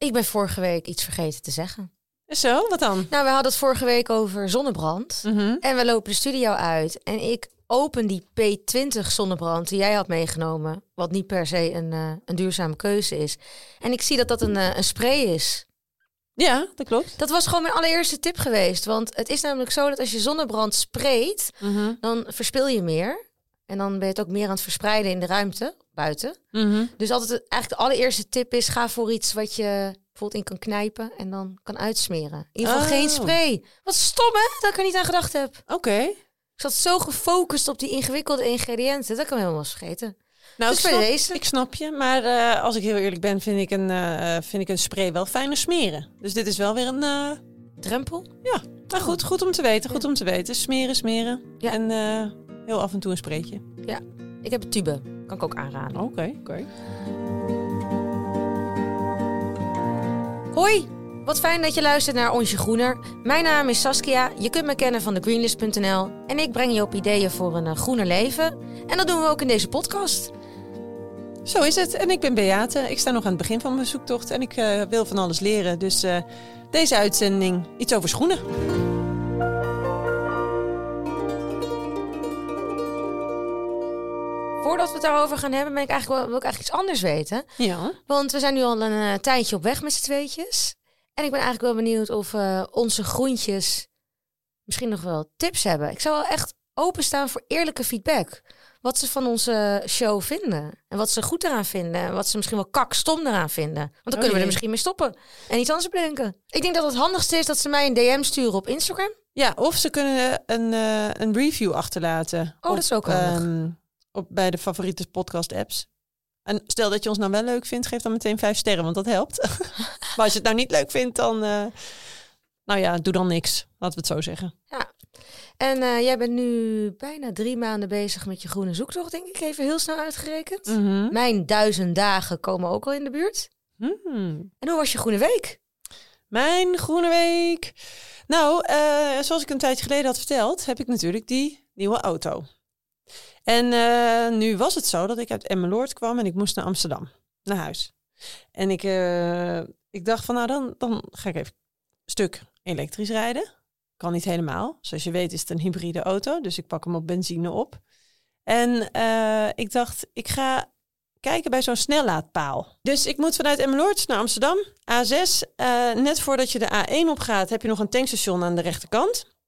Ik ben vorige week iets vergeten te zeggen. Zo, wat dan? Nou, we hadden het vorige week over zonnebrand. Mhm. En we lopen de studio uit. En ik open die P20 zonnebrand die jij had meegenomen. Wat niet per se een, eh, een duurzame keuze is. En ik zie dat dat een, eh, een spray is. Ja, dat klopt. Dat was gewoon mijn allereerste tip geweest. Want het is namelijk zo dat als je zonnebrand sprayt, Mhm. dan verspil je meer. En dan ben je het ook meer aan het verspreiden in de ruimte, buiten. Mhm. Dus altijd eigenlijk de allereerste tip is: ga voor iets wat je bijvoorbeeld in kan knijpen en dan kan uitsmeren. In ieder geval Oh. geen spray. Wat stom hè, dat ik er niet aan gedacht heb. Oké. Ik zat zo gefocust op die ingewikkelde ingrediënten, dat kan ik helemaal vergeten. Nou, Dus ik snap, deze. ik snap je. Maar eh, als ik heel eerlijk ben, vind ik, een, eh, vind ik een spray wel fijner smeren. Dus dit is wel weer een... eh, Drempel? ja, maar goed, goed om te weten. Goed om te weten. Smeren, smeren. Ja. En heel af en toe een spreetje. Ik heb een tube, kan ik ook aanraden. Oké, oké. Hoi, wat fijn dat je luistert naar Onsje Groener. Mijn naam is Saskia, je kunt me kennen van thegreenlist.nl en ik breng je op ideeën voor een eh, groener leven. En dat doen we ook in deze podcast. Zo is het. En ik ben Beate. Ik sta nog aan het begin van mijn zoektocht. En ik eh, wil van alles leren. Dus eh, deze uitzending iets over schoenen. We het daarover gaan hebben, ben ik eigenlijk wel, wil ik eigenlijk iets anders weten. Ja. Want we zijn nu al een eh, tijdje op weg met z'n tweetjes. En ik ben eigenlijk wel benieuwd of eh, onze groentjes misschien nog wel tips hebben. Ik zou wel echt openstaan voor eerlijke feedback. Wat ze van onze show vinden. En wat ze goed eraan vinden. En wat ze misschien wel kakstom eraan vinden. Want dan kunnen we er misschien mee stoppen. En iets anders bedenken. Ik denk dat het handigste is dat ze mij een DM sturen op Instagram. Ja, of ze kunnen een, eh, een review achterlaten. Oh, dat is ook handig. ehm, op, bij de favoriete podcast apps. En stel dat je ons nou wel leuk vindt, geef dan meteen vijf sterren, want dat helpt. maar als je het nou niet leuk vindt, dan... eh, nou ja, doe dan niks. Laten we het zo zeggen. En eh, jij bent nu bijna drie maanden bezig met je groene zoektocht, denk ik. Even heel snel uitgerekend. Mhm. Mijn duizend dagen komen ook al in de buurt. Hmm. En hoe was je groene week? Mijn groene week. Nou, eh, zoals ik een tijdje geleden had verteld, heb ik natuurlijk die nieuwe auto. En eh, nu was het zo dat ik uit Emmeloord kwam en ik moest naar Amsterdam, naar huis. En ik, eh, ik dacht van, nou dan, dan ga ik even een stuk elektrisch rijden. Kan niet helemaal. Zoals je weet is het een hybride auto, dus ik pak hem op benzine op. En eh, ik dacht, ik ga kijken bij zo'n snellaadpaal. Dus ik moet vanuit Emmeloord naar Amsterdam, A6. Eh, net voordat je de A1 opgaat, heb je nog een tankstation aan de rechterkant.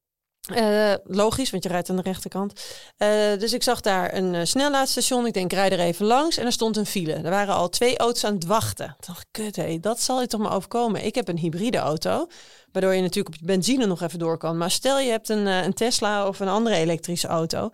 Eh, logisch, want je rijdt aan de rechterkant. Eh, dus ik zag daar een uh, snellaadstation. Ik denk, ik rijd er even langs. En er stond een file. Er waren al twee auto's aan het wachten. Ik dacht, kut hé, dat zal je toch maar overkomen. Ik heb een hybride auto, waardoor je natuurlijk op je benzine nog even door kan. Maar stel je hebt een, uh, een Tesla of een andere elektrische auto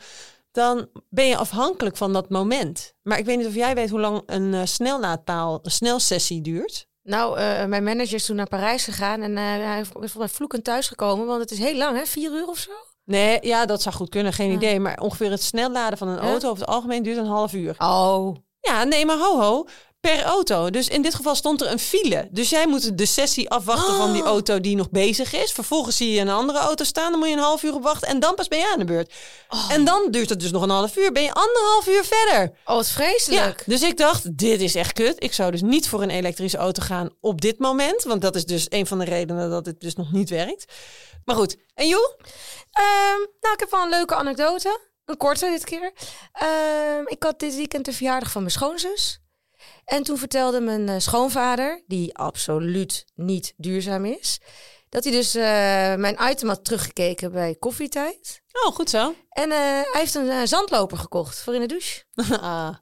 dan ben je afhankelijk van dat moment. Maar ik weet niet of jij weet hoe lang een uh, snellaadpaal, een snelsessie duurt. Nou, uh, mijn manager is toen naar Parijs gegaan en uh, hij is volgens mij vloekend thuisgekomen, want het is heel lang, hè? Vier uur of zo? Nee, ja, dat zou goed kunnen, geen idee. Maar ongeveer het snelladen van een auto over het algemeen duurt een half uur. Oh. Ja, nee, maar ho ho. Per auto. Dus in dit geval stond er een file. Dus jij moet de sessie afwachten oh. van die auto die nog bezig is. Vervolgens zie je een andere auto staan. Dan moet je een half uur op wachten. En dan pas ben je aan de beurt. Oh. En dan duurt het dus nog een half uur. Ben je anderhalf uur verder. Oh, wat vreselijk. Ja, dus ik dacht, dit is echt kut. Ik zou dus niet voor een elektrische auto gaan op dit moment. Want dat is dus een van de redenen dat het dus nog niet werkt. Maar goed. En Joe? Um, nou, ik heb wel een leuke anekdote. Een korte dit keer. Um, ik had dit weekend de verjaardag van mijn schoonzus. En toen vertelde mijn uh, schoonvader, die absoluut niet duurzaam is, dat hij dus uh, mijn item had teruggekeken bij koffietijd. Oh, goed zo. En uh, hij heeft een uh, zandloper gekocht voor in de douche. ah.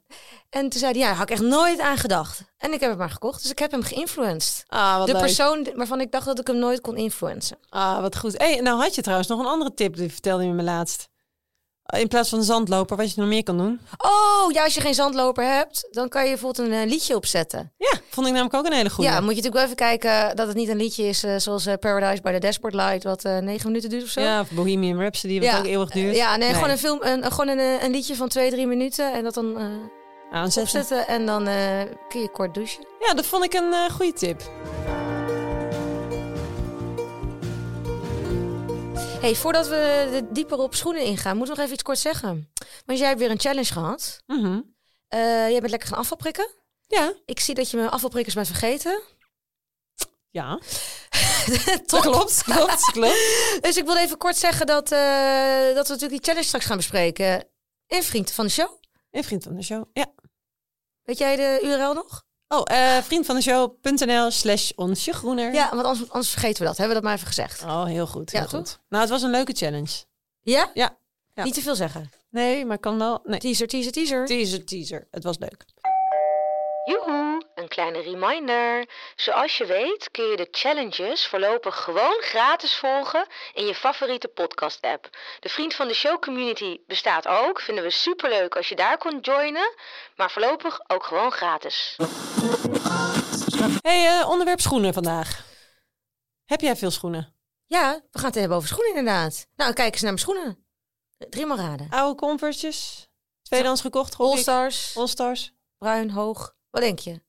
En toen zei hij, ja, daar had ik echt nooit aan gedacht. En ik heb het maar gekocht, dus ik heb hem geïnfluenced. Ah, wat de leuk. persoon waarvan ik dacht dat ik hem nooit kon influencen. Ah, wat goed. Hey, nou had je trouwens nog een andere tip, die vertelde je me laatst. In plaats van een zandloper, wat je nog meer kan doen. Oh, ja, als je geen zandloper hebt, dan kan je bijvoorbeeld een uh, liedje opzetten. Ja, vond ik namelijk ook een hele goede. Ja, moet je natuurlijk wel even kijken dat het niet een liedje is uh, zoals uh, Paradise by the Dashboard Light, wat negen minuten duurt of zo. Ja, of Bohemian Rhapsody, wat ja. ook eeuwig duurt. ja, nee, nee, gewoon een film, een, gewoon een, een liedje van twee, drie minuten en dat dan aanzetten. opzetten en dan kun je kort douchen. Ja, dat vond ik een goede tip. Hey, voordat we de dieper op schoenen ingaan, moet ik nog even iets kort zeggen. Want jij hebt weer een challenge gehad. Mm -hmm. uh, jij bent lekker gaan afvalprikken. Ja. Ik zie dat je mijn afvalprikkers bent vergeten. Ja, Top. klopt, klopt, klopt. Dus ik wil even kort zeggen dat, eh, dat we natuurlijk die challenge straks gaan bespreken. In Vriend van de Show. Een vriend van de show. Ja. Weet jij de URL nog? Oh, eh vriend van de show.nl slash onsje groener. Ja, want anders, anders vergeten we dat. Hebben we dat maar even gezegd. Oh, heel goed. Heel Ja, goed. Nou, het was een leuke challenge. Ja? Ja. Ja. Niet te veel zeggen. Nee, maar kan wel. Nee. Teaser, teaser, teaser. Teaser, teaser. Het was leuk. Joehoe, een kleine reminder. Zoals je weet kun je de challenges voorlopig gewoon gratis volgen in je favoriete podcast-app. De Vriend van de Show community bestaat ook. Vinden we superleuk als je daar kon joinen. Maar voorlopig ook gewoon gratis. hey, eh, onderwerp schoenen vandaag. Heb jij veel schoenen? Ja, we gaan het hebben over schoenen inderdaad. Nou, kijk eens naar mijn schoenen. Driemaal raden. Oude Converse's? Tweedehands gekocht? All-Stars, All-Stars? bruin, hoog. Wat denk je?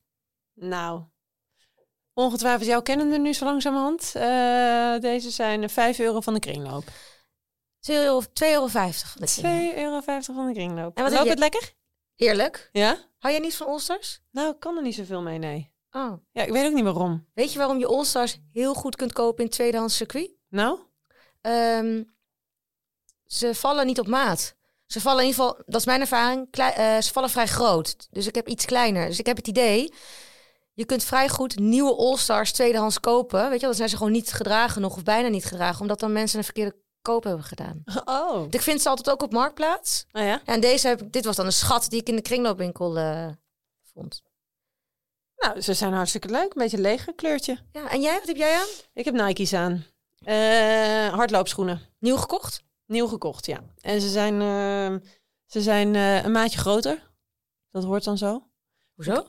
Nou, ongetwijfeld jou kennen er nu zo langzamerhand. Eh deze zijn eh, 5 euro van de kringloop. 2,50 2,50 euro van de euro van de kringloop. En wat Loopt je- het lekker? Heerlijk. Ja? Hou jij niet van All-Stars? Nou, ik kan er niet zoveel mee, nee. Oh. Ja, ik weet ook niet waarom. Weet je waarom je All-Stars heel goed kunt kopen in tweedehands circuit? Nou? Ehm, ze vallen niet op maat. Ze vallen in ieder geval, dat is mijn ervaring, eh, ze vallen vrij groot. Dus ik heb iets kleiner. Dus ik heb het idee, je kunt vrij goed nieuwe All-Stars tweedehands kopen. Weet je, wel, dan zijn ze gewoon niet gedragen nog of bijna niet gedragen. Omdat dan mensen een verkeerde koop hebben gedaan. Oh. Ik vind ze altijd ook op Marktplaats. Nou ja. En deze heb ik, dit was dan een schat die ik in de kringloopwinkel eh, vond. Nou, ze zijn hartstikke leuk. Een beetje leger kleurtje. Ja, en jij, wat heb jij aan? Ik heb Nike's aan. Eh, hardloopschoenen. Nieuw gekocht? Nieuw gekocht, ja. En ze zijn, eh, ze zijn eh, een maatje groter. Dat hoort dan zo. Hoezo?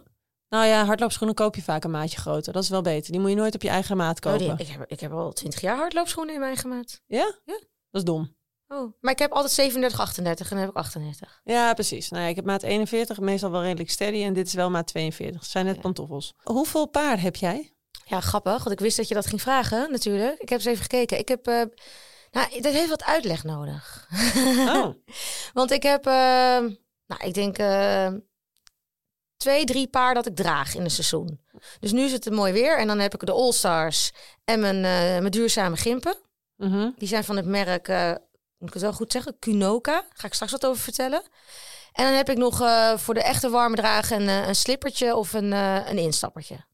Nou ja, hardloopschoenen koop je vaak een maatje groter. Dat is wel beter. Die moet je nooit op je eigen maat Oh, kopen. die- ik, heb, ik heb al twintig jaar hardloopschoenen in mijn gemaat. Ja? Ja. Dat is dom. Oh. Maar ik heb altijd 37, 38 en dan heb ik 38. Ja, precies. Nou, ja, ik heb maat 41, meestal wel redelijk steady. En dit is wel maat 42. Het zijn net Ja. pantoffels. Hoeveel paar heb jij? Ja, grappig, want ik wist dat je dat ging vragen, natuurlijk. Ik heb eens even gekeken. Ik heb, eh, nou, dat heeft wat uitleg nodig. Oh, Want ik heb, eh, nou, ik denk eh, twee, drie paar dat ik draag in een seizoen. Dus nu is het mooi weer en dan heb ik de All-Stars en mijn, eh, mijn duurzame gimpen. Mhm. Die zijn van het merk, eh, moet ik het wel goed zeggen, Kunoka. Ga ik straks wat over vertellen. En dan heb ik nog eh, voor de echte warme dragen een, een slippertje of een, een instappertje.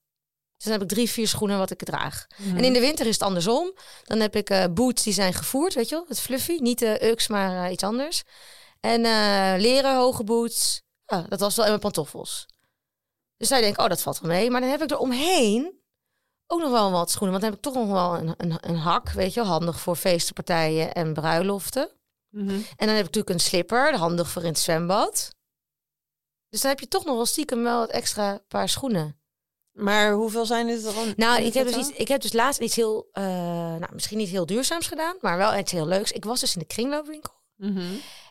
Dus dan heb ik drie, vier schoenen wat ik draag. Mhm. En in de winter is het andersom. Dan heb ik eh, boots die zijn gevoerd, weet je wel. Het fluffy, niet de Ux, maar eh, iets anders. En eh, leren hoge boots. Ah, dat was wel in mijn pantoffels. Dus zij denken, oh, dat valt wel mee. Maar dan heb ik er omheen ook nog wel wat schoenen. Want dan heb ik toch nog wel een, een, een hak, weet je wel. Handig voor feestenpartijen en bruiloften. Mhm. En dan heb ik natuurlijk een slipper, handig voor in het zwembad. Dus dan heb je toch nog wel stiekem wel wat extra paar schoenen. Maar hoeveel zijn dit dan? Nou, ik heb, dus iets, ik heb dus laatst iets heel, eh, nou, misschien niet heel duurzaams gedaan, maar wel iets heel leuks. Ik was dus in de kringloopwinkel. Mhm.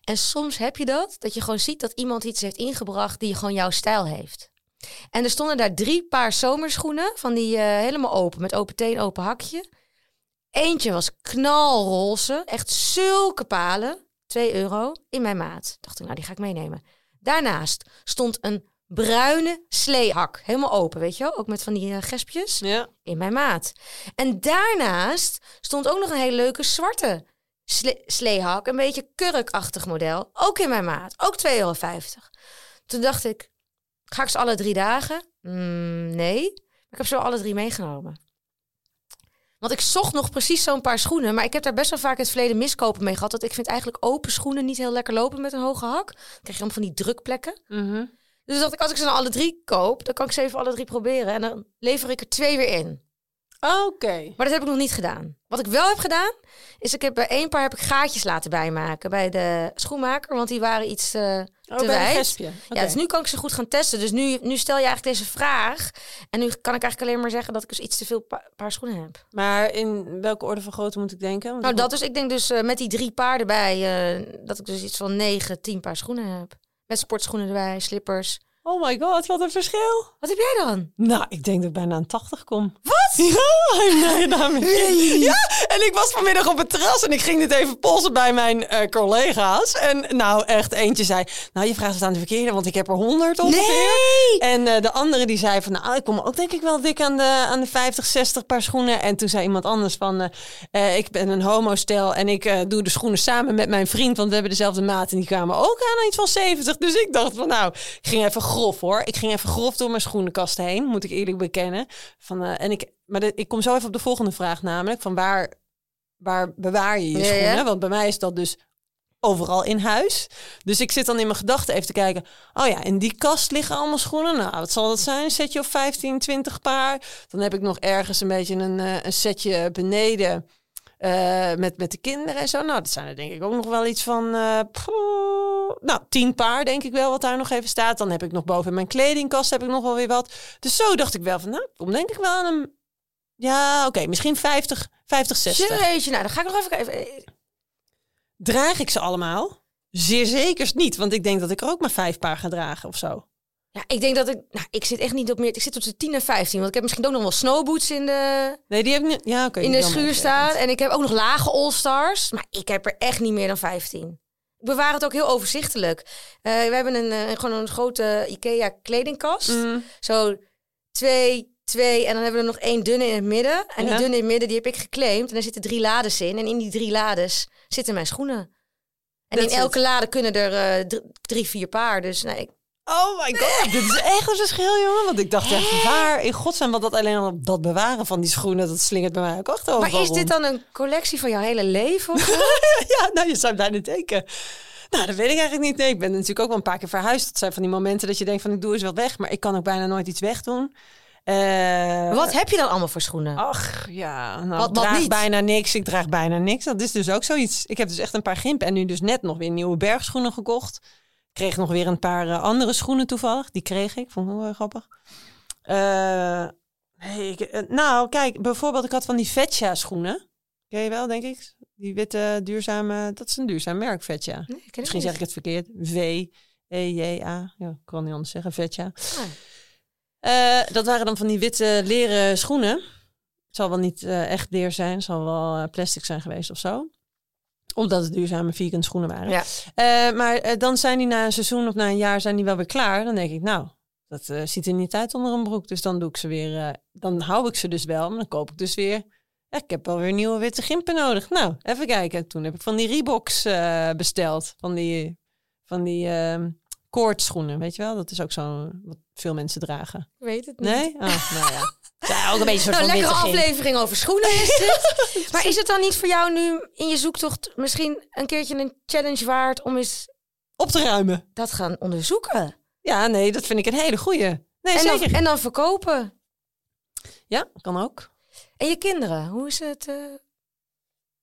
En soms heb je dat, dat je gewoon ziet dat iemand iets heeft ingebracht die gewoon jouw stijl heeft. En er stonden daar drie paar zomerschoenen, van die eh, helemaal open, met open teen, open hakje. Eentje was knalroze, echt zulke palen, 2 euro, in mijn maat. Dacht ik, nou die ga ik meenemen. Daarnaast stond een bruine sleehak, helemaal open, weet je wel? Ook met van die eh, gespjes Ja. in mijn maat. En daarnaast stond ook nog een hele leuke zwarte sle sleehak. Een beetje kurkachtig model. Ook in mijn maat. Ook 2,50 euro. Toen dacht ik, ga ik ze alle drie dagen? Mm, nee. Maar ik heb ze wel alle drie meegenomen. Want ik zocht nog precies zo'n paar schoenen. Maar ik heb daar best wel vaak in het verleden miskopen mee gehad. Want ik vind eigenlijk open schoenen niet heel lekker lopen met een hoge hak. Dan krijg je allemaal van die drukplekken. Mhm. Dus dacht ik, als ik ze dan alle drie koop, dan kan ik ze even alle drie proberen. En dan lever ik er twee weer in. Oké. Maar dat heb ik nog niet gedaan. Wat ik wel heb gedaan, is ik heb bij één paar heb ik gaatjes laten bijmaken bij de schoenmaker, want die waren iets eh, Oh, te wijd. Ja, dus nu kan ik ze goed gaan testen. Dus nu, nu stel je eigenlijk deze vraag. En nu kan ik eigenlijk alleen maar zeggen dat ik dus iets te veel pa- paar schoenen heb. Maar in welke orde van grootte moet ik denken? Want Nou, dat is, ik denk dus eh, met die drie paar erbij, eh, dat ik dus iets van negen, tien paar schoenen heb. Met sportschoenen erbij, slippers. Oh my god, wat een verschil. Wat heb jij dan? Nou, ik denk dat ik bijna aan 80 kom. Wat? Ja, hij heeft nagedaan met Ja, en ik was vanmiddag op het terras en ik ging dit even polsen bij mijn eh, collega's. En nou, echt eentje zei, nou, je vraagt het aan de verkeerde, want ik heb er honderd ongeveer. Nee! En eh, de andere die zei van, nou, ik kom ook denk ik wel dik aan de, aan de 50, 60 paar schoenen. En toen zei iemand anders van, eh, ik ben een homostel en ik doe de schoenen samen met mijn vriend, want we hebben dezelfde maat. En die kwamen ook aan iets van 70. Dus ik dacht van, nou, ik ging even grof hoor. Ik ging even grof door mijn schoenenkast heen, moet ik eerlijk bekennen. Van, en ik, maar de- ik kom zo even op de volgende vraag namelijk, van waar, waar bewaar je je Ja, ja. schoenen? Want bij mij is dat dus overal in huis. Dus ik zit dan in mijn gedachten even te kijken. Oh ja, in die kast liggen allemaal schoenen. Nou, wat zal dat zijn? Een setje of 15, 20 paar. Dan heb ik nog ergens een beetje een, eh, een setje beneden. eh, met, met de kinderen en zo. Nou, dat zijn er denk ik ook nog wel iets van... poeh, nou, tien paar denk ik wel wat daar nog even staat. Dan heb ik nog boven in mijn kledingkast heb ik nog wel weer wat. Dus zo dacht ik wel van, nou, kom denk ik wel aan een... Ja, oké, misschien 50, 50, 60. Jeetje, nou, dan ga ik nog even kijken. Draag ik ze allemaal? Zeer zeker niet, want ik denk dat ik er ook maar vijf paar ga dragen of zo. Ja, ik denk dat ik... Nou, ik zit echt niet op meer... Ik zit tussen 10 en 15. Want ik heb misschien ook nog wel snowboots in de, Nee, die heb ik niet. Ja, oké. in de schuur staan. En ik heb ook nog lage all-stars. Maar ik heb er echt niet meer dan 15. Ik bewaar het ook heel overzichtelijk. Eh, we hebben een, eh, gewoon een grote IKEA kledingkast. Mm. Zo twee, twee. En dan hebben we er nog één dunne in het midden. En Ja. die dunne in het midden, die heb ik geclaimd. En daar zitten drie lades in. En in die drie lades zitten mijn schoenen. En in elke lade kunnen er eh, dr- drie, vier paar. Dus nee, ik- Oh my god, dit is echt een verschil, jongen. Want ik dacht echt, waar in godsnaam, wat dat alleen al dat bewaren van die schoenen, dat slingert bij mij ook achterover. Maar is dit dan een collectie van jouw hele leven? of? Ja, nou, je zou bijna denken. Nou, dat weet ik eigenlijk niet. Nee, ik ben natuurlijk ook wel een paar keer verhuisd. Dat zijn van die momenten dat je denkt van, ik doe eens wat weg. Maar ik kan ook bijna nooit iets wegdoen. Eh, Wat heb je dan allemaal voor schoenen? Ach, ja. Nou, Wat- ik wat draag niet? bijna niks. Ik draag bijna niks. Dat is dus ook zoiets. Ik heb dus echt een paar gimpen. En nu dus net nog weer nieuwe bergschoenen gekocht. Kreeg nog weer een paar eh, andere schoenen toevallig. Die kreeg ik. Vond ik wel heel grappig. Eh, nee, ik, nou, kijk. Bijvoorbeeld, ik had van die Vetja schoenen. Ken je wel, denk ik? Die witte, duurzame... Dat is een duurzaam merk, Vetja. Nee, Misschien zeg ik het verkeerd. V-E-J-A. Ja, ik kan niet anders zeggen. Vetja. Ah. Eh, dat waren dan van die witte leren schoenen. Het zal wel niet eh, echt leer zijn. Het zal wel eh, plastic zijn geweest of zo. Omdat het duurzame vegan schoenen waren. Ja. Maar dan zijn die na een seizoen of na een jaar zijn die wel weer klaar. Dan denk ik, nou, dat ziet er niet uit onder een broek. Dus dan doe ik ze weer. dan hou ik ze dus wel. Maar dan koop ik dus weer. Ik heb wel weer nieuwe witte gimpen nodig. Nou, even kijken. Toen heb ik van die Reeboks besteld. Van die, van die ehm koordschoenen. Weet je wel? Dat is ook zo wat veel mensen dragen. Ik weet het niet. Nee? Oh, nou ja. Ja, ook een beetje een soort Nou, van lekkere aflevering over schoenen is dit. maar is het dan niet voor jou nu in je zoektocht misschien een keertje een challenge waard om eens Op te ruimen. dat gaan onderzoeken? Ja, nee, dat vind ik een hele goeie. Nee, En dan, en dan verkopen. Ja, kan ook. En je kinderen, hoe is het eh,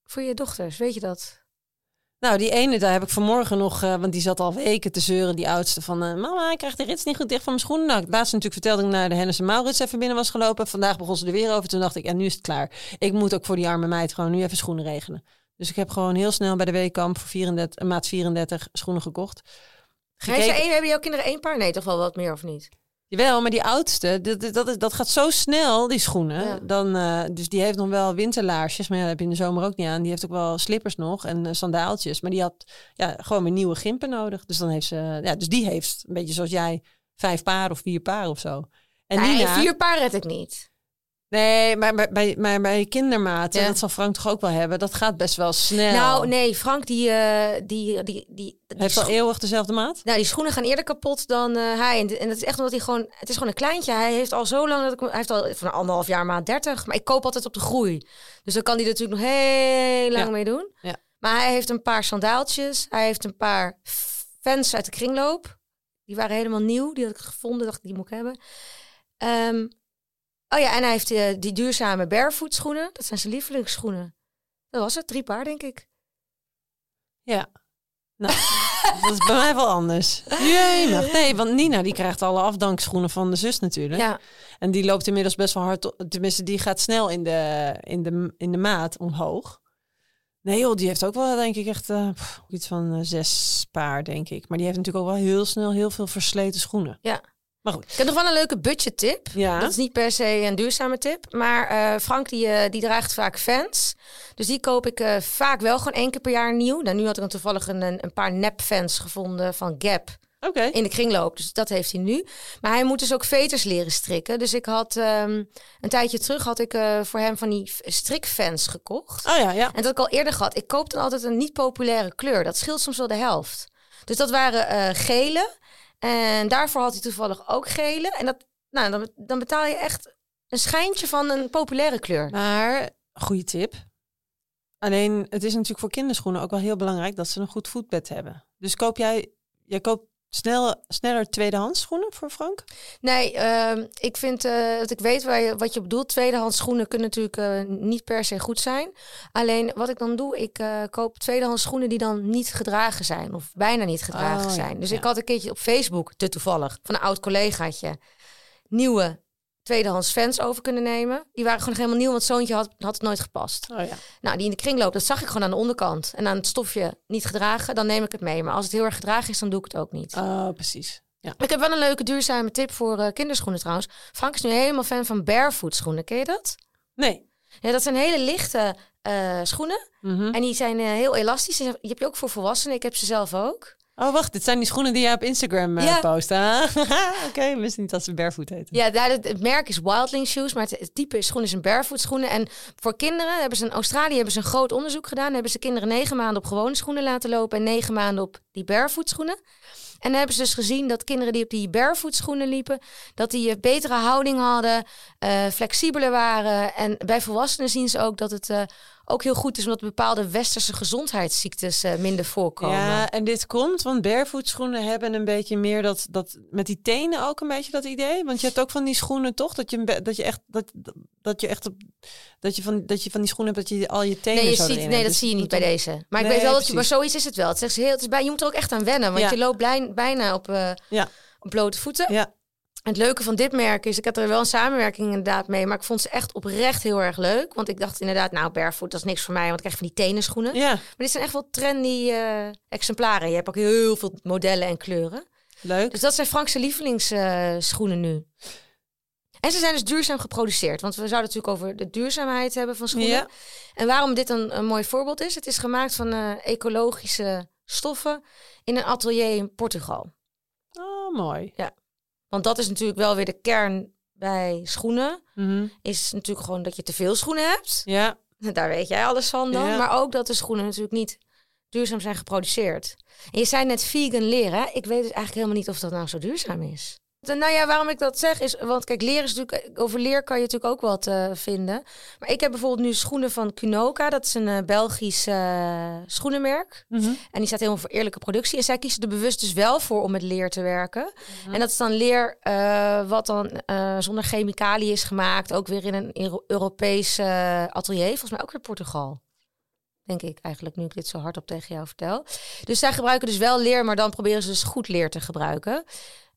voor je dochters? Weet je dat? Nou, die ene, daar heb ik vanmorgen nog, eh, want die zat al weken te zeuren, die oudste, van eh, mama, ik krijg de rits niet goed dicht van mijn schoenen. Nou, laatst natuurlijk vertelde ik naar de Hennis en Maurits even binnen was gelopen. Vandaag begon ze er weer over. Toen dacht ik, en nu is het klaar. Ik moet ook voor die arme meid gewoon nu even schoenen regelen. Dus ik heb gewoon heel snel bij de Weekamp voor 34, een maat 34 schoenen gekocht. Ze één, hebben jouw kinderen één paar? Nee, toch wel wat meer of niet? Jawel, maar die oudste, dat, dat, dat, dat gaat zo snel, die schoenen. Ja. Dan, eh, dus die heeft nog wel winterlaarsjes, maar ja, dat heb je in de zomer ook niet aan. Die heeft ook wel slippers nog en eh, sandaaltjes. Maar die had ja, gewoon weer nieuwe gimpen nodig. Dus, dan heeft ze, ja, dus die heeft, een beetje zoals jij, vijf paar of vier paar of zo. En nee, Nina, vier paar red ik niet. Nee, maar bij, bij, maar bij kindermaten, Ja. dat zal Frank toch ook wel hebben, dat gaat best wel snel. Nou, nee, Frank, die, eh, die, die, die, die, Heeft al eeuwig dezelfde maat? Nou, die schoenen gaan eerder kapot dan eh, hij. En, en dat is echt omdat hij gewoon... Het is gewoon een kleintje. Hij heeft al zo lang... Dat ik, hij heeft al van anderhalf jaar maat 30. Maar ik koop altijd op de groei. Dus dan kan hij er natuurlijk nog heel lang Ja. mee doen. Ja. Maar hij heeft een paar sandaaltjes. Hij heeft een paar fans uit de kringloop. Die waren helemaal nieuw. Die had ik gevonden. Dacht ik, die moet ik hebben. Ehm, oh ja, en hij heeft eh, die duurzame barefoot schoenen. Dat zijn zijn lievelingsschoenen. Dat was het. Drie paar, denk ik. Ja. Nou, dat is bij mij wel anders. Jee, Nee, want Nina die krijgt alle afdankschoenen van de zus natuurlijk. Ja. En die loopt inmiddels best wel hard. op- Tenminste, die gaat snel in de, in de, in de maat omhoog. Nee joh, die heeft ook wel denk ik echt eh, iets van eh, zes paar, denk ik. Maar die heeft natuurlijk ook wel heel snel heel veel versleten schoenen. Ja. Maar goed. Ik heb nog wel een leuke budget tip. Ja. Dat is niet per se een duurzame tip. Maar eh, Frank die, eh, die draagt vaak fans. Dus die koop ik eh, vaak wel gewoon één keer per jaar nieuw. Nou, nu had ik dan toevallig een, een paar nep-fans gevonden van Gap in de kringloop. Dus dat heeft hij nu. Maar hij moet dus ook veters leren strikken. Dus ik had ehm, een tijdje terug had ik voor hem van die strikfans gekocht. Oh ja, ja. En dat ik al eerder gehad. Ik koop dan altijd een niet populaire kleur. Dat scheelt soms wel de helft. Dus dat waren gele. En daarvoor had hij toevallig ook gele. En dat, nou, dan, dan betaal je echt een schijntje van een populaire kleur. Maar, goede tip. Alleen, het is natuurlijk voor kinderschoenen ook wel heel belangrijk dat ze een goed voetbed hebben. Dus koop jij, jij koopt snel, sneller tweedehands schoenen voor Frank? Nee, ehm, ik vind eh, dat ik weet waar je, wat je bedoelt. Tweedehands schoenen kunnen natuurlijk eh, niet per se goed zijn. Alleen wat ik dan doe, ik eh, koop tweedehands schoenen die dan niet gedragen zijn. Of bijna niet gedragen Oh, zijn. Dus ja. ik had een keertje op Facebook, te toevallig, van een oud collegaatje, nieuwe tweedehands fans over kunnen nemen. Die waren gewoon helemaal nieuw, want zoontje had, had het nooit gepast. Oh ja. Nou, die in de kringloop, dat zag ik gewoon aan de onderkant. En aan het stofje niet gedragen, dan neem ik het mee. Maar als het heel erg gedragen is, dan doe ik het ook niet. Oh, precies. Ja. Ik heb wel een leuke duurzame tip voor eh, kinderschoenen trouwens. Frank is nu helemaal fan van barefoot schoenen. Ken je dat? Nee. Ja, dat zijn hele lichte eh, schoenen. Mhm. En die zijn eh, heel elastisch. Die heb je ook voor volwassenen. Ik heb ze zelf ook. Oh, wacht. Dit zijn die schoenen die jij op Instagram eh, Ja. post. Oké, wist niet dat ze barefoot heten. Ja, daar, het, het merk is Wildling Shoes, maar het, het type schoen is een barefoot schoenen. En voor kinderen hebben ze in Australië hebben ze een groot onderzoek gedaan. Hebben ze kinderen negen maanden op gewone schoenen laten lopen en negen maanden op die barefoot schoenen. En dan hebben ze dus gezien dat kinderen die op die barefoot schoenen liepen, dat die een betere houding hadden, eh, flexibeler waren. En bij volwassenen zien ze ook dat het eh, ook heel goed is omdat bepaalde westerse gezondheidsziektes eh, minder voorkomen. Ja, en dit komt, want barefoot schoenen hebben een beetje meer dat, dat met die tenen ook een beetje dat idee. Want je hebt ook van die schoenen toch, dat je, dat je echt, dat, dat je echt op, dat je van, dat je van die schoenen hebt dat je al je tenen Nee, je zo ziet, nee hebt. dat Dus zie je niet bij dan- deze. Maar ik weet wel dat je, maar zoiets is het wel. Het, zegt ze heel, het is bij, je moet er ook echt aan wennen, want Ja. je loopt blij- bijna op, eh, Ja. op blote voeten. Ja, het leuke van dit merk is, ik had er wel een samenwerking inderdaad mee, maar ik vond ze echt oprecht heel erg leuk. Want ik dacht inderdaad, nou, barefoot, dat is niks voor mij, want ik krijg van die tenenschoenen. ja, Maar dit zijn echt wel trendy eh, exemplaren. Je hebt ook heel veel modellen en kleuren. leuk. Dus dat zijn Frankse lievelingsschoenen nu. En ze zijn dus duurzaam geproduceerd. Want we zouden het natuurlijk over de duurzaamheid hebben van schoenen. Ja. En waarom dit een, een mooi voorbeeld is, het is gemaakt van eh, ecologische stoffen in een atelier in Portugal. Oh, mooi. Want dat is natuurlijk wel weer de kern bij schoenen. Mhm. Is natuurlijk gewoon dat je te veel schoenen hebt. Ja, Daar weet jij alles van dan. Ja. Maar ook dat de schoenen natuurlijk niet duurzaam zijn geproduceerd. En je zei net vegan leren. Ik weet dus eigenlijk helemaal niet of dat nou zo duurzaam is. Nou ja, waarom ik dat zeg is, want kijk, leren is natuurlijk, over leer kan je natuurlijk ook wat eh, vinden. Maar ik heb bijvoorbeeld nu schoenen van Kunoka, dat is een eh, Belgisch eh, schoenenmerk. Mhm. En die staat helemaal voor eerlijke productie. En zij kiezen er bewust dus wel voor om met leer te werken. Mhm. En dat is dan leer wat dan zonder chemicaliën is gemaakt. Ook weer in een Euro- Europees atelier. Volgens mij ook weer Portugal. Denk ik eigenlijk, nu ik dit zo hardop tegen jou vertel. Dus zij gebruiken dus wel leer, maar dan proberen ze dus goed leer te gebruiken.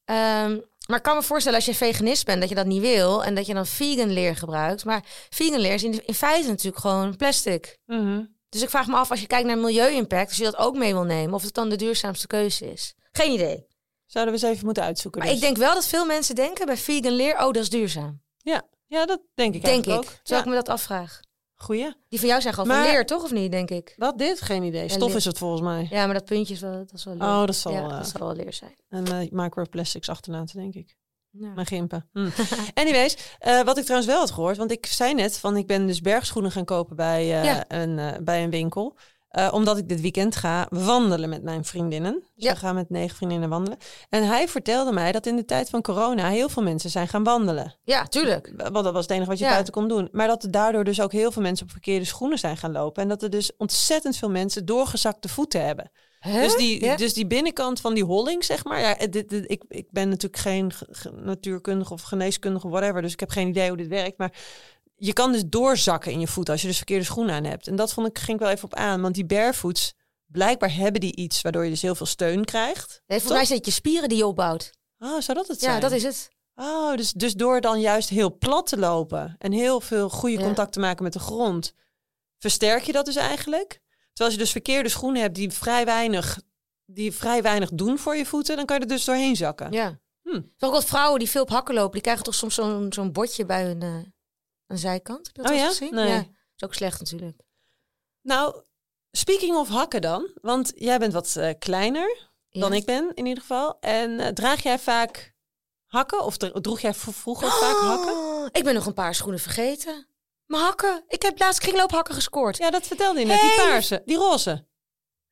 Ehm, maar ik kan me voorstellen als je veganist bent dat je dat niet wil. En dat je dan vegan leer gebruikt. Maar vegan leer is in, in feite natuurlijk gewoon plastic. Mhm. Dus ik vraag me af, als je kijkt naar milieu-impact, als je dat ook mee wil nemen, of het dan de duurzaamste keuze is. Geen idee. Zouden we eens even moeten uitzoeken. Maar dus. ik denk wel dat veel mensen denken bij vegan leer, oh, dat is duurzaam. Ja, ja dat denk ik Denk ik. ook. Ja. ik me dat afvraag. Goeie. Die van jou zijn gewoon Maar- van leer, toch? Of niet, denk ik? Wat dit? Geen idee. Stof is het volgens mij. Ja, maar dat puntje is wel, dat is wel leer. Oh, dat zal, ja, dat zal wel leer zijn. En uh, microplastics achterlaten, denk ik. Ja. Mijn gimpen. Hm. Anyways, eh, wat ik trouwens wel had gehoord, want ik zei net van ik ben dus bergschoenen gaan kopen bij, eh, Ja. een, bij een winkel. Eh, omdat ik dit weekend ga wandelen met mijn vriendinnen. Dus Ja. we gaan met negen vriendinnen wandelen. En hij vertelde mij dat in de tijd van corona heel veel mensen zijn gaan wandelen. ja, tuurlijk. Want dat was het enige wat je Ja. buiten kon doen. Maar dat er daardoor dus ook heel veel mensen op verkeerde schoenen zijn gaan lopen. En dat er dus ontzettend veel mensen doorgezakte voeten hebben. Dus die, Ja. dus die binnenkant van die holling, zeg maar. Ja, dit, dit- ik, ik ben natuurlijk geen ge- ge- natuurkundige of geneeskundige whatever. Dus ik heb geen idee hoe dit werkt. Maar je kan dus doorzakken in je voet als je dus verkeerde schoenen aan hebt. En dat vond ik, ging ik wel even op aan. Want die barefoots, blijkbaar hebben die iets waardoor je dus heel veel steun krijgt. Nee, volgens mij het je spieren die je opbouwt. Oh, zou dat het zijn? Ja, dat is het. Oh, dus, dus door dan juist heel plat te lopen en heel veel goede Ja. contact te maken met de grond, versterk je dat dus eigenlijk. Terwijl als je dus verkeerde schoenen hebt die vrij weinig, die vrij weinig doen voor je voeten, dan kan je er dus doorheen zakken. Ja. Hm. Ook wat vrouwen die veel op hakken lopen, die krijgen toch soms zo'n zo'n bordje bij hun eh, aan de zijkant. Heb je dat Oh ja? gezien? Nee. Ja, is ook slecht natuurlijk. Nou, speaking of hakken dan. Want jij bent wat eh, kleiner dan ik ben in ieder geval. En eh, draag jij vaak hakken? Of dro- droeg jij vroeger vaak hakken? Oh, Ik ben nog een paar schoenen vergeten. Mijn hakken. Ik heb laatst kringloophakken gescoord. Ja, dat vertelde je net. Die paarse, die roze.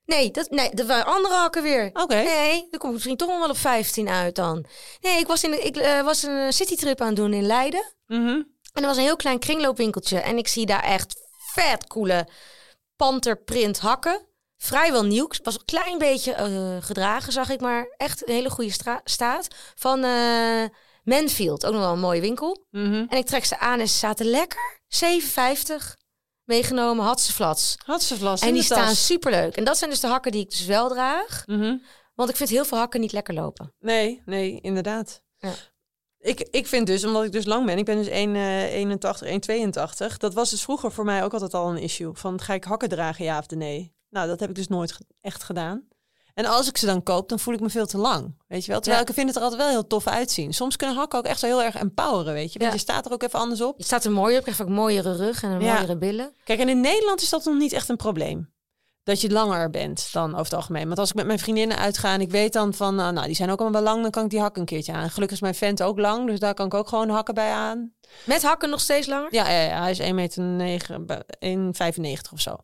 Nee, dat, nee, dat waren andere hakken weer. Oké. Nee, dan kom ik misschien toch nog wel op 15 uit dan. Nee, ik was, in ik, eh, was een citytrip aan het doen in Leiden. Mhm. En er was een heel klein kringloopwinkeltje. En ik zie daar echt vet coole panterprint hakken. Vrijwel nieuw. Was een klein beetje eh, gedragen, zag ik. Maar echt een hele goede staat. Van eh Manfield. Ook nog wel een mooie winkel. Mhm. En ik trek ze aan en ze zaten lekker. 7,50. Meegenomen, had ze flats. Had ze vlas En die staan tas. superleuk. En dat zijn dus de hakken die ik dus wel draag. Mhm. Want ik vind heel veel hakken niet lekker lopen. Nee, nee, inderdaad. Ja. Ik, ik vind dus, omdat ik dus lang ben, ik ben dus 1,81, 1,82. Dat was dus vroeger voor mij ook altijd al een issue. Van ga ik hakken dragen, ja of nee? Nou, dat heb ik dus nooit ge- echt gedaan. En als ik ze dan koop, dan voel ik me veel te lang. Weet je wel? Terwijl Ja. ik vind het er altijd wel heel tof uitzien. Soms kunnen hakken ook echt zo heel erg empoweren, weet je. Want Ja. je staat er ook even anders op. Je staat er mooier op. Je krijgt ook mooiere rug en een Ja. mooiere billen. Kijk, en in Nederland is dat nog niet echt een probleem. Dat je langer bent dan over het algemeen. Want als ik met mijn vriendinnen uitga en ik weet dan van, nou, nou die zijn ook allemaal wel lang, dan kan ik die hakken een keertje aan. Gelukkig is mijn vent ook lang, dus daar kan ik ook gewoon hakken bij aan. Met hakken nog steeds langer? Ja, ja, ja hij is 1,95 meter, 1,95 of zo.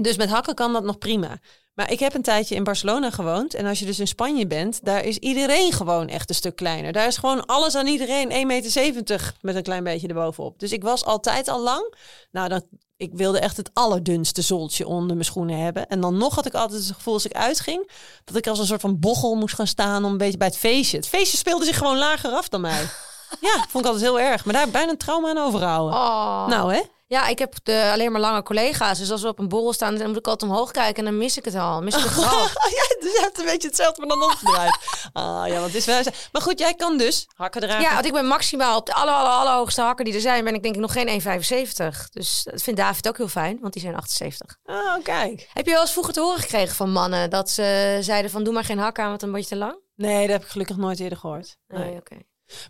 Dus met hakken kan dat nog prima. Maar ik heb een tijdje in Barcelona gewoond. En als je dus in Spanje bent, daar is iedereen gewoon echt een stuk kleiner. Daar is gewoon alles aan iedereen 1,70 meter met een klein beetje erbovenop. Dus ik was altijd al lang. Nou, dan, ik wilde echt het allerdunste zooltje onder mijn schoenen hebben. En dan nog had ik altijd het gevoel als ik uitging... dat ik als een soort van bochel moest gaan staan om een beetje bij het feestje. Het feestje speelde zich gewoon lager af dan mij. Ja, vond ik altijd heel erg. Maar daar heb ik bijna een trauma aan overgehouden. Oh. Nou, hè? Ja, ik heb de, alleen maar lange collega's. Dus als we op een borrel staan, dan moet ik altijd omhoog kijken. En dan mis ik het al. Mis ik grap. Oh, ja, dus je hebt een beetje hetzelfde, maar dan omgedraaid. Ah, ja, want het is wel... Maar goed, jij kan dus hakken dragen. Ja, want ik ben maximaal op de aller, aller, allerhoogste hakken die er zijn. Ben ik denk ik nog geen 1,75. Dus dat vindt David ook heel fijn, want die zijn 78. Oh, kijk. Heb je wel eens vroeger te horen gekregen van mannen... dat ze zeiden van doe maar geen hak aan, want dan word je te lang? Nee, dat heb ik gelukkig nooit eerder gehoord. Nee. Nee, oké.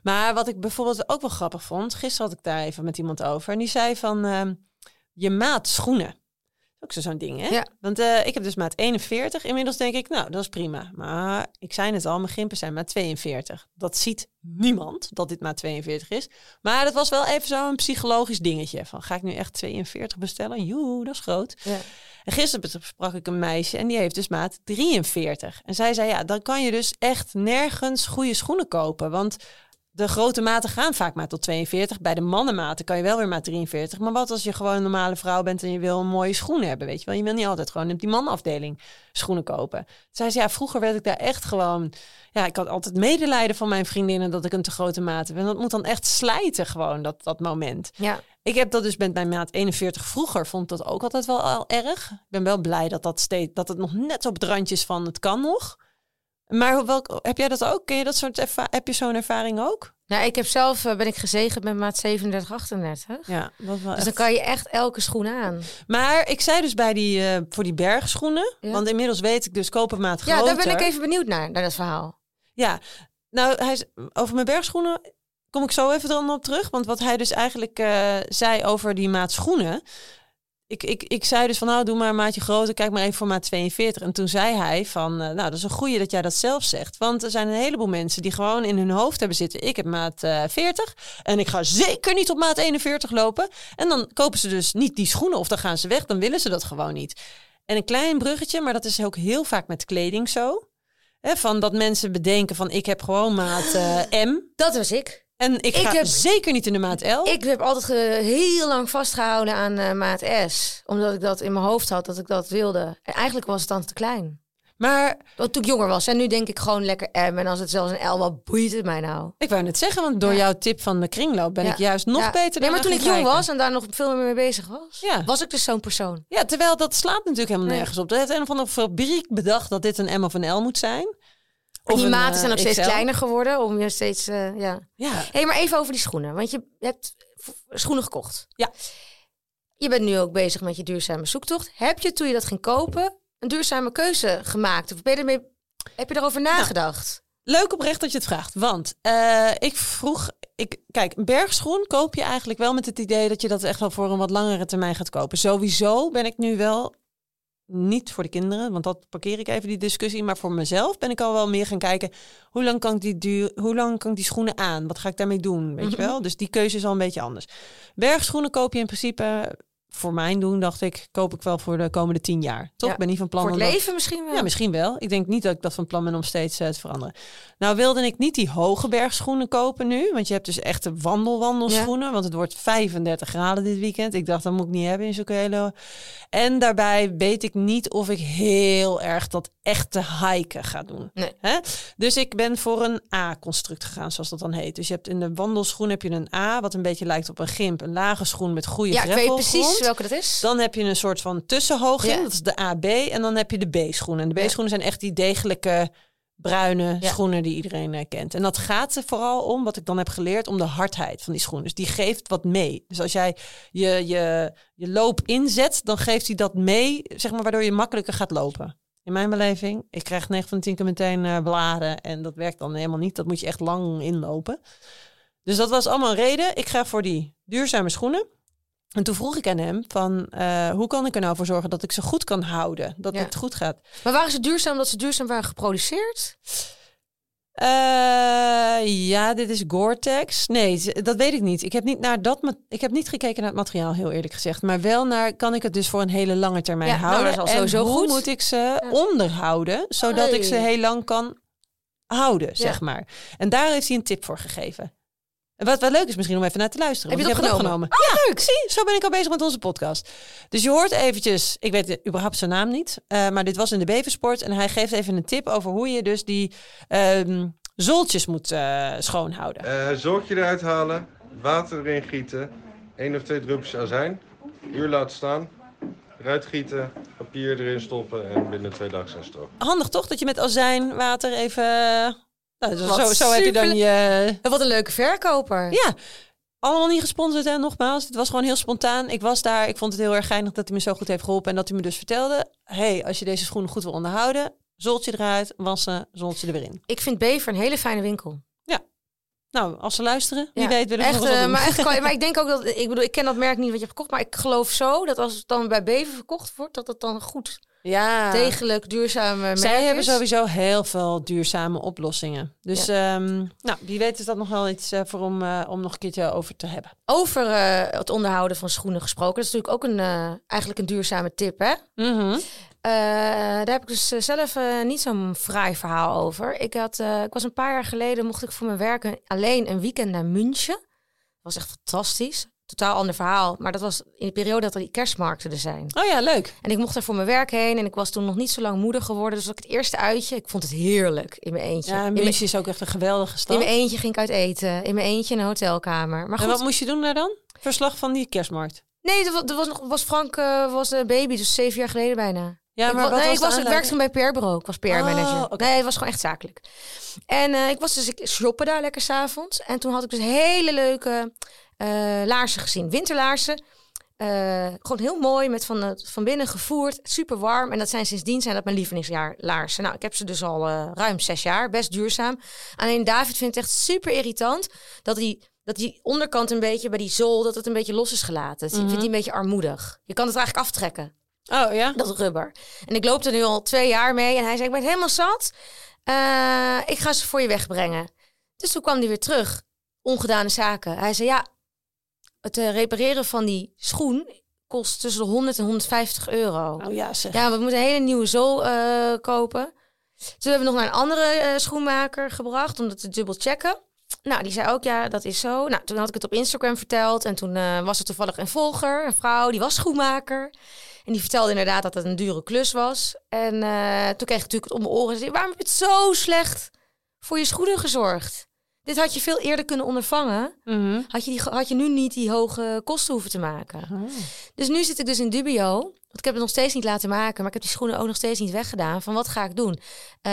Maar wat ik bijvoorbeeld ook wel grappig vond... Gisteren had ik daar even met iemand over. En die zei van... ehm, je maat schoenen. Ook zo- zo'n ding, hè? Ja. Want eh, ik heb dus maat 41. Inmiddels denk ik, nou, dat is prima. Maar ik zei het al, mijn gimpen zijn maat 42. Dat ziet niemand, dat dit maat 42 is. Maar dat was wel even zo'n psychologisch dingetje. Van, ga ik nu echt 42 bestellen? Joe, dat is groot. Ja. En gisteren sprak ik een meisje en die heeft dus maat 43. En zij zei, ja, dan kan je dus echt nergens goede schoenen kopen. Want de grote maten gaan vaak maar tot 42. Bij de mannenmaten kan je wel weer maar 43. Maar wat als je gewoon een normale vrouw bent en je wil een mooie schoenen hebben, weet je wel? Je wil niet altijd gewoon op die mannenafdeling schoenen kopen. Zij zei, ja, vroeger werd ik daar echt gewoon... Ja, ik had altijd medelijden van mijn vriendinnen dat ik een te grote maat heb. En dat moet dan echt slijten gewoon, dat, dat moment. Ja. Ik heb dat dus met mijn maat 41 vroeger, vond dat ook altijd wel al erg. Ik ben wel blij dat, dat, steeds, dat het nog net op het randje is van het kan nog. Maar welk, heb jij dat ook? Ken je dat soort heb je zo'n ervaring ook? Nou, ik heb zelf, eh, ben ik gezegend met maat 37, 38. Ja, dat wel Dus dan kan je echt elke schoen aan. Maar ik zei dus bij die, eh, voor die bergschoenen, Ja. want inmiddels weet ik dus kopen maat groter. Ja, daar ben ik even benieuwd naar, naar dat verhaal. Ja, nou, hij, over mijn bergschoenen kom ik zo even dan op terug. Want wat hij dus eigenlijk eh, zei over die maat schoenen. Ik, ik, ik zei dus van nou, doe maar een maatje groter, kijk maar even voor maat 42. En toen zei hij van, eh, nou, dat is een goeie dat jij dat zelf zegt. Want er zijn een heleboel mensen die gewoon in hun hoofd hebben zitten. Ik heb maat eh 40 en ik ga zeker niet op maat 41 lopen. En dan kopen ze dus niet die schoenen of dan gaan ze weg, dan willen ze dat gewoon niet. En een klein bruggetje, maar dat is ook heel vaak met kleding zo. Van dat mensen bedenken van ik heb gewoon maat eh, M. Dat was ik. En ik, Ik ga heb- zeker niet in de maat L. Ik heb altijd ge- heel lang vastgehouden aan eh, maat S. Omdat ik dat in mijn hoofd had, dat ik dat wilde. En eigenlijk was het dan te klein. Maar Want toen ik jonger was. En nu denk ik gewoon lekker M. En als het zelfs een L, wat boeit het mij nou? ik wou net zeggen, want door Ja. jouw tip van de kringloop ben Ja. ik juist nog Ja. beter. Nee, maar toen ik jong was en daar nog veel meer mee bezig was, Ja. was ik dus zo'n persoon. Ja, terwijl dat slaat natuurlijk helemaal Nee. nergens op. Er heeft een of andere fabriek bedacht dat dit een M of een L moet zijn. En die een, maten eh, zijn nog steeds XL. kleiner geworden. Om je steeds, eh, ja. Ja. Hé, maar even over die schoenen. Want je hebt schoenen gekocht. Ja. Je bent nu ook bezig met je duurzame zoektocht. Heb je toen je dat ging kopen een duurzame keuze gemaakt? Of ben je ermee, heb je erover nagedacht? Leuk oprecht dat je het vraagt. Want eh, ik vroeg, ik, kijk, een bergschoen koop je eigenlijk wel met het idee dat je dat echt wel voor een wat langere termijn gaat kopen. Sowieso ben ik nu wel niet voor de kinderen, want dat parkeer ik even die discussie. Maar voor mezelf ben ik al wel meer gaan kijken. Hoe lang kan ik die, duur, hoe lang kan ik die schoenen aan? Wat ga ik daarmee doen? Weet je Mhm. wel? Dus die keuze is al een beetje anders. Bergschoenen koop je in principe, voor mijn doen, dacht ik, koop ik wel voor de komende tien jaar. Toch? Ja. Ik ben niet van plan Voor het dat- leven misschien wel. ja, misschien wel. Ik denk niet dat ik dat van plan ben om steeds eh, te veranderen. Nou wilde ik niet die hoge bergschoenen kopen nu. Want je hebt dus echte wandel-wandelschoenen. Want het wordt 35 graden dit weekend. Ik dacht, dat moet ik niet hebben in zulke hele... En daarbij weet ik niet of ik heel erg dat echte hiken ga doen. Nee. Hè? Dus ik ben voor een A-construct gegaan, zoals dat dan heet. Dus je hebt in de wandelschoen heb je een A, wat een beetje lijkt op een gimp. Een lage schoen met goede ja, ik weet greffelgrond. precies welke dat is. Dan heb je een soort van tussenhoging, Ja. dat is de AB. En dan heb je de B-schoenen. En de Ja. B-schoenen zijn echt die degelijke bruine Ja. schoenen die iedereen eh, kent. En dat gaat er vooral om, wat ik dan heb geleerd, om de hardheid van die schoen. Dus die geeft wat mee. Dus als jij je, je, je loop inzet, dan geeft hij dat mee, zeg maar, waardoor je makkelijker gaat lopen. In mijn beleving, ik krijg 9 van de 10 keer meteen eh bladen en dat werkt dan helemaal niet. Dat moet je echt lang inlopen. Dus dat was allemaal een reden. Ik ga voor die duurzame schoenen. En toen vroeg ik aan hem van, eh, hoe kan ik er nou voor zorgen dat ik ze goed kan houden? Dat Ja. het goed gaat. Maar waren ze duurzaam omdat ze duurzaam waren geproduceerd? Eh, ja, dit is Gore-Tex. Nee, dat weet ik niet. Ik heb niet, naar dat, ik heb niet gekeken naar het materiaal, heel eerlijk gezegd. Maar wel naar, kan ik het dus voor een hele lange termijn Ja, nou, houden? dat en hoe goed. moet ik ze onderhouden, zodat ik ze heel lang kan houden, zeg maar. En daar heeft hij een tip voor gegeven. En wat wel leuk is misschien om even naar te luisteren. Heb je dat ik opgenomen? ja, leuk. Zie, zo ben ik al bezig met onze podcast. Dus je hoort eventjes, ik weet überhaupt zijn naam niet, eh, maar dit was in de Beversport. En hij geeft even een tip over hoe je dus die ehm zooltjes moet eh, schoonhouden. Eh zooltje eruit halen, water erin gieten, één of twee druppels azijn, uur laten staan, eruit gieten, papier erin stoppen en binnen twee dagen zijn stroop. Handig toch dat je met azijn, water even... Nou, zo, Wat zo, zo heb je dan je... Wat een leuke verkoper. Ja, allemaal niet gesponsord hè, nogmaals. Het was gewoon heel spontaan. Ik was daar, ik vond het heel erg geinig dat hij me zo goed heeft geholpen. En dat hij me dus vertelde, hey, als je deze schoenen goed wil onderhouden, zoltje eruit, wassen, zoltje er weer in. Ik vind Bever een hele fijne winkel. Nou, als ze luisteren, wie Ja, weet willen echt, nog wat eh, maar, echt, maar ik denk ook dat, ik bedoel, ik ken dat merk niet wat je hebt gekocht, maar ik geloof zo dat als het dan bij Bever verkocht wordt, dat het dan goed, ja, degelijk, duurzaam merk Zij hebben is. sowieso heel veel duurzame oplossingen. Dus ehm, nou, wie weet is dat nog wel iets eh, voor om, eh, om nog een keertje over te hebben. Over eh, het onderhouden van schoenen gesproken, dat is natuurlijk ook een, eigenlijk een duurzame tip, hè? Mhm. Daar heb ik dus zelf niet zo'n fraai verhaal over. Ik, had, ik was een paar jaar geleden, mocht ik voor mijn werk een- alleen een weekend naar München. Dat was echt fantastisch. Totaal ander verhaal. Maar dat was in de periode dat er die kerstmarkten er zijn. Oh ja, leuk. En ik mocht daar voor mijn werk heen. En ik was toen nog niet zo lang moeder geworden. Dus ook het eerste uitje. Ik vond het heerlijk in mijn eentje. Ja, in, München is ook echt een geweldige in stad. mijn eentje ging ik uit eten. In mijn eentje in een hotelkamer. Maar En wat moest je doen daar dan? Verslag van die kerstmarkt. nee, dat was, was, nog, was Frank eh, was de baby. Dus zeven jaar geleden bijna. Ja, ik, maar wa- wat nee, was ik, was, ik werkte toen bij PR-bureau. Ik was PR-manager. Oh. Nee, het was gewoon echt zakelijk. En eh, ik was dus ik shoppen daar lekker s'avonds. En toen had ik dus hele leuke laarzen gezien. Winterlaarzen. Eh, gewoon heel mooi, met van, het- van binnen gevoerd. Super warm. En dat zijn sindsdien zijn dat mijn lievelingsjaar laarzen. Nou, ik heb ze dus al eh, ruim zes jaar. Best duurzaam. Alleen David vindt het echt super irritant dat die, dat die onderkant een beetje bij die zool, dat het een beetje los is gelaten. Dat vindt hij een beetje armoedig. Je kan het eigenlijk aftrekken Oh ja? dat rubber. En ik loop er nu al twee jaar mee. En hij zei, ik ben helemaal zat. Eh, ik ga ze voor je wegbrengen. Dus toen kwam hij weer terug. Ongedane zaken. Hij zei, ja, het eh, repareren van die schoen kost tussen de 100 en 150 euro. Oh ja, zeg. Ja, we moeten een hele nieuwe zool eh, kopen. Toen hebben we nog naar een andere eh, schoenmaker gebracht om dat te dubbel checken. Nou, die zei ook, ja, dat is zo. Nou, toen had ik het op Instagram verteld. En toen was er toevallig een volger, een vrouw, die was schoenmaker. En die vertelde inderdaad dat het een dure klus was. En toen kreeg ik natuurlijk het om mijn oren. Ze zei, waarom heb je het zo slecht voor je schoenen gezorgd? Dit had je veel eerder kunnen ondervangen. Mhm. Had je, die, had je nu niet die hoge kosten hoeven te maken. Oh. Dus nu zit ik dus in dubio. Want ik heb het nog steeds niet laten maken, maar ik heb die schoenen ook nog steeds niet weggedaan. Van wat ga ik doen? Eh,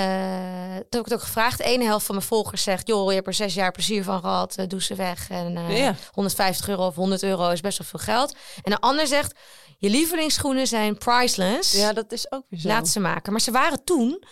toen heb ik het ook gevraagd. De ene helft van mijn volgers zegt, joh, je hebt er zes jaar plezier van gehad, eh, doe ze weg. En eh, Ja. 150 euro of 100 euro is best wel veel geld. En de ander zegt, je lievelingsschoenen zijn priceless. Ja, dat is ook weer zo. Laat ze maken. Maar ze waren toen